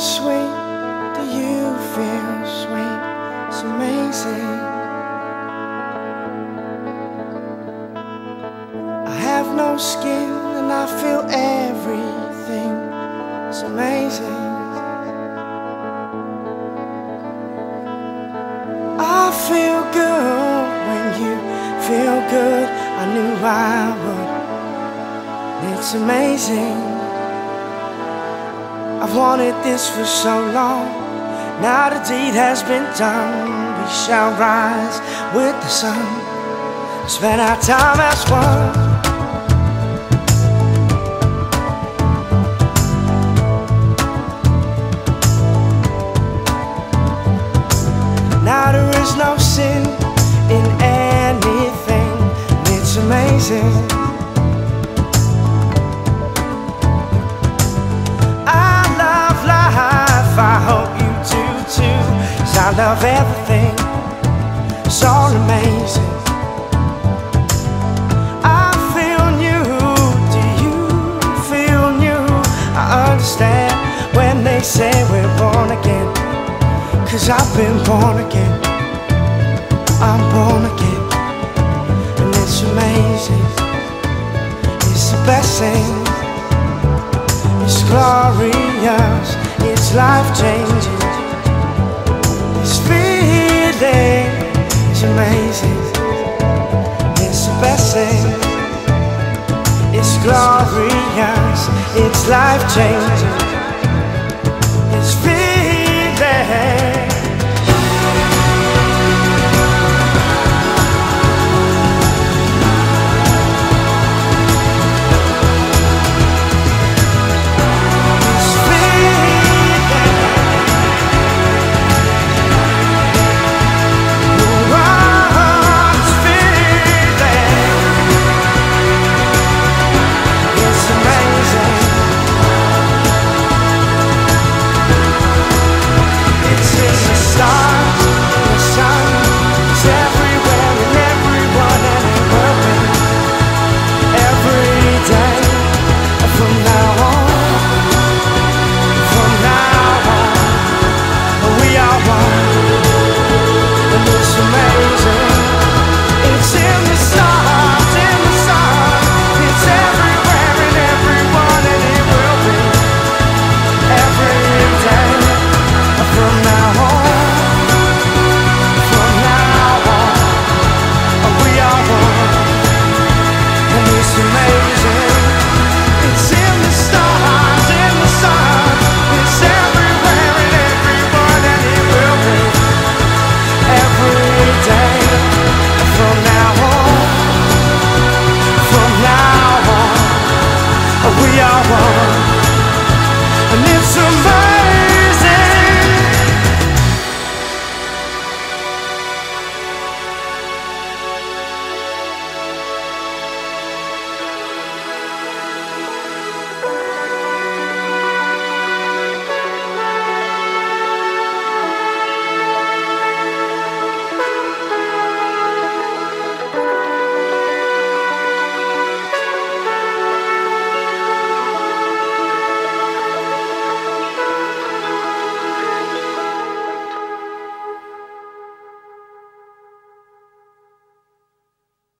sweet? Do you feel sweet? It's amazing. I have no skin and I feel everything. It's amazing. I feel good when you feel good. I knew I would. It's amazing. I've wanted this for so long. Now the deed has been done. We shall rise with the sun. Spend our time as one. Now there is no sin in anything. It's amazing. I love everything. It's all amazing. I feel new. Do you feel new? I understand when they say we're born again. Cause I've been born again. I'm born again. And it's amazing. It's the best thing. It's glorious. It's life changing. Amazing. It's best thing. It's glorious. It's life changing.